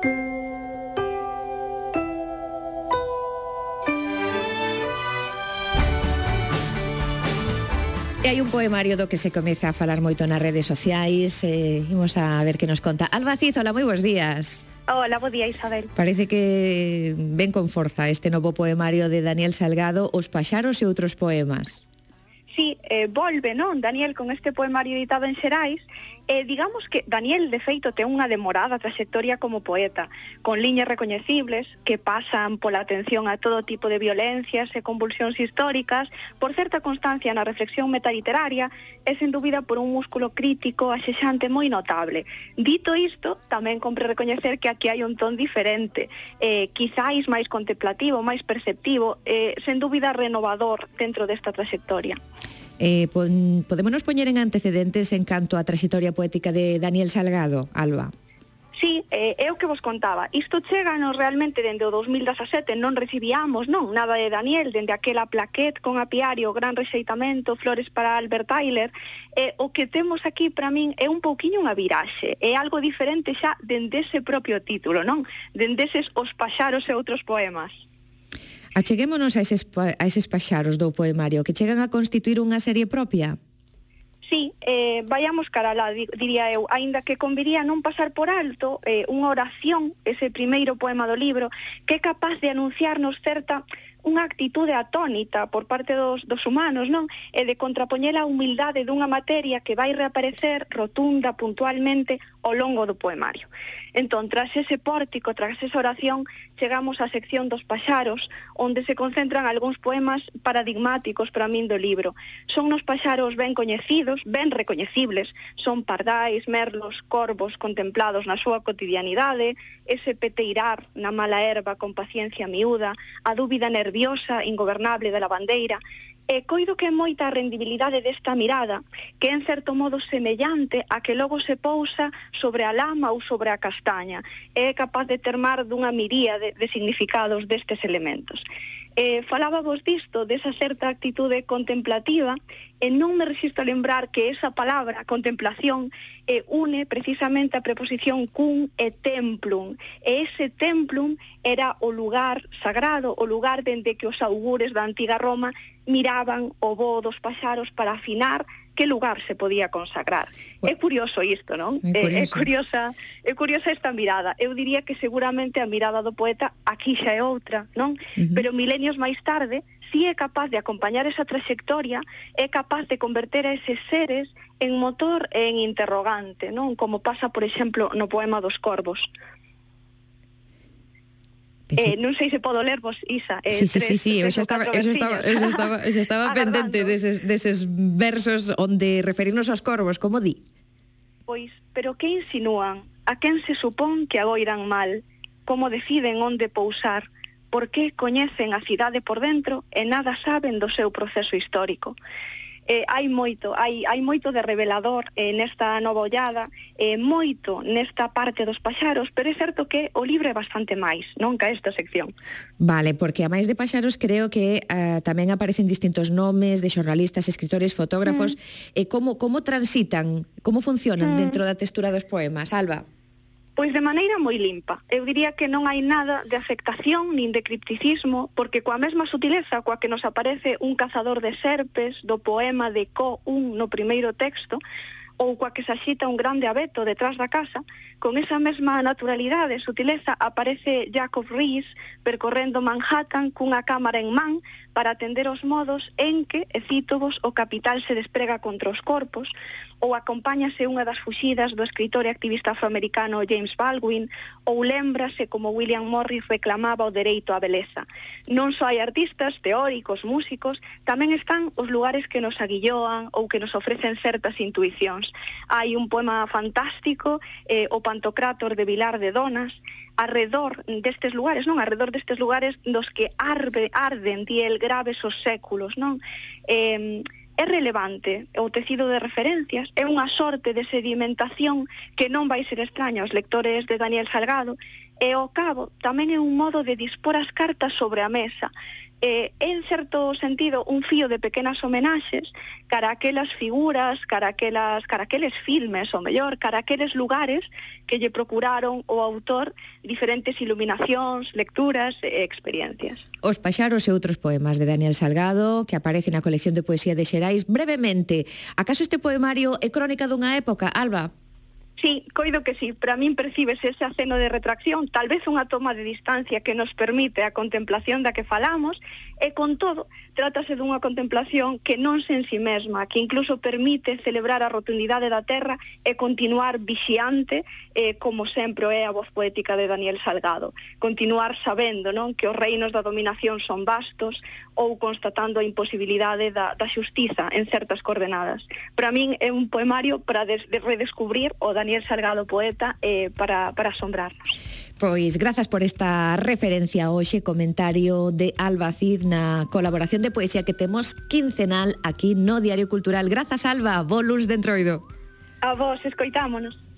E hai un poemario do que se comeza a falar moito nas redes sociais eh, Imos a ver que nos conta. Alba Cid, hola, moi bons días. Hola, bo día Isabel. Parece que ven con forza este novo poemario de Daniel Salgado Os paxaros e outros poemas si eh, volve, non, Daniel, con este poemario editado en Xerais, eh, digamos que Daniel, de feito, ten unha demorada trayectoria como poeta, con liñas recoñecibles que pasan pola atención a todo tipo de violencias e convulsións históricas, por certa constancia na reflexión metaliteraria e, sen dúbida, por un músculo crítico axexante moi notable. Dito isto, tamén compre recoñecer que aquí hai un ton diferente, eh, quizáis máis contemplativo, máis perceptivo, eh, sen dúbida renovador dentro desta trayectoria. Eh, pon, podémonos poñer en antecedentes en canto á trayectoria poética de Daniel Salgado, Alba? Sí, eh, é o que vos contaba. Isto chega nos realmente dende o 2017, non recibíamos non nada de Daniel, dende aquela plaquet con apiario, gran rexeitamento, flores para Albert Tyler. Eh, o que temos aquí para min é un pouquiño unha viraxe, é algo diferente xa dende ese propio título, non? Dende eses os paxaros e outros poemas. Acheguémonos a eses, a eses paxaros do poemario que chegan a constituir unha serie propia? Sí, eh, vayamos cara lá, diría eu, aínda que conviría non pasar por alto eh, unha oración, ese primeiro poema do libro, que é capaz de anunciarnos certa unha actitude atónita por parte dos, dos humanos, non? E de contrapoñer a humildade dunha materia que vai reaparecer rotunda, puntualmente, ao longo do poemario. Entón, tras ese pórtico, tras esa oración, chegamos á sección dos paxaros, onde se concentran algúns poemas paradigmáticos para min do libro. Son nos paxaros ben coñecidos, ben recoñecibles, son pardais, merlos, corvos contemplados na súa cotidianidade, ese peteirar na mala erva con paciencia miúda, a dúbida nerviosa, ingobernable da lavandeira, E coido que moita a rendibilidade desta mirada, que é en certo modo semellante a que logo se pousa sobre a lama ou sobre a castaña, e é capaz de termar dunha miríade de significados destes elementos. Eh, falábamos disto, desa certa actitude contemplativa, e non me resisto a lembrar que esa palabra, contemplación, eh, une precisamente a preposición cum e templum. E ese templum era o lugar sagrado, o lugar dende que os augures da antiga Roma miraban o voo dos paxaros para afinar que lugar se podía consagrar. Bueno, é curioso isto, non? É, eh, curioso. é curiosa, é curiosa esta mirada. Eu diría que seguramente a mirada do poeta aquí xa é outra, non? Uh -huh. Pero milenios máis tarde, si sí é capaz de acompañar esa trayectoria, é capaz de converter a eses seres en motor e en interrogante, non? Como pasa, por exemplo, no poema dos corvos. Eh, non sei se podo ler vos, Isa. Eh, sí, sí, tres, sí, sí, eu xa estaba, eu xa estaba, eu xa estaba, eu xa estaba pendente deses, deses versos onde referirnos aos corvos, como di? Pois, pero que insinúan? A quen se supón que agoiran mal? Como deciden onde pousar? Por que coñecen a cidade por dentro e nada saben do seu proceso histórico? eh, hai moito, hai, hai moito de revelador eh, nesta nova ollada, eh, moito nesta parte dos paxaros, pero é certo que o libro é bastante máis, non ca esta sección. Vale, porque a máis de paxaros creo que eh, tamén aparecen distintos nomes de xornalistas, escritores, fotógrafos, mm. e eh, como como transitan, como funcionan mm. dentro da textura dos poemas, Alba? Pois de maneira moi limpa. Eu diría que non hai nada de afectación nin de cripticismo, porque coa mesma sutileza coa que nos aparece un cazador de serpes do poema de Co un no primeiro texto, ou coa que se axita un grande abeto detrás da casa, con esa mesma naturalidade e sutileza aparece Jacob Rees percorrendo Manhattan cunha cámara en man para atender os modos en que, e cítovos, o capital se desprega contra os corpos, ou acompáñase unha das fuxidas do escritor e activista afroamericano James Baldwin, ou lembrase como William Morris reclamaba o dereito á beleza. Non só hai artistas, teóricos, músicos, tamén están os lugares que nos aguilloan ou que nos ofrecen certas intuicións hai un poema fantástico, eh, o Pantocrátor de Vilar de Donas, arredor destes lugares, non? Arredor destes lugares dos que arde, arden diel graves os séculos, non? Eh, é relevante o tecido de referencias, é unha sorte de sedimentación que non vai ser extraña aos lectores de Daniel Salgado, e ao cabo tamén é un modo de dispor as cartas sobre a mesa, eh, en certo sentido, un fío de pequenas homenaxes cara aquelas figuras, cara aquelas, cara aqueles filmes, ou mellor, cara aqueles lugares que lle procuraron o autor diferentes iluminacións, lecturas e experiencias. Os paxaros e outros poemas de Daniel Salgado que aparecen na colección de poesía de Xerais. Brevemente, acaso este poemario é crónica dunha época, Alba? Sí, coido que sí, para min percibes ese aceno de retracción, tal vez unha toma de distancia que nos permite a contemplación da que falamos, e con todo, trátase dunha contemplación que non se en si sí mesma, que incluso permite celebrar a rotundidade da terra e continuar vixiante, eh, como sempre é a voz poética de Daniel Salgado, continuar sabendo non que os reinos da dominación son vastos, ou constatando a imposibilidade da, da xustiza en certas coordenadas. Para min é un poemario para des, de redescubrir o Daniel Salgado poeta eh, para, para asombrarnos. Pois grazas por esta referencia hoxe, comentario de Alba Cid na colaboración de poesía que temos quincenal aquí no Diario Cultural. Grazas, Alba, volus de entroido. A vos, escoitámonos.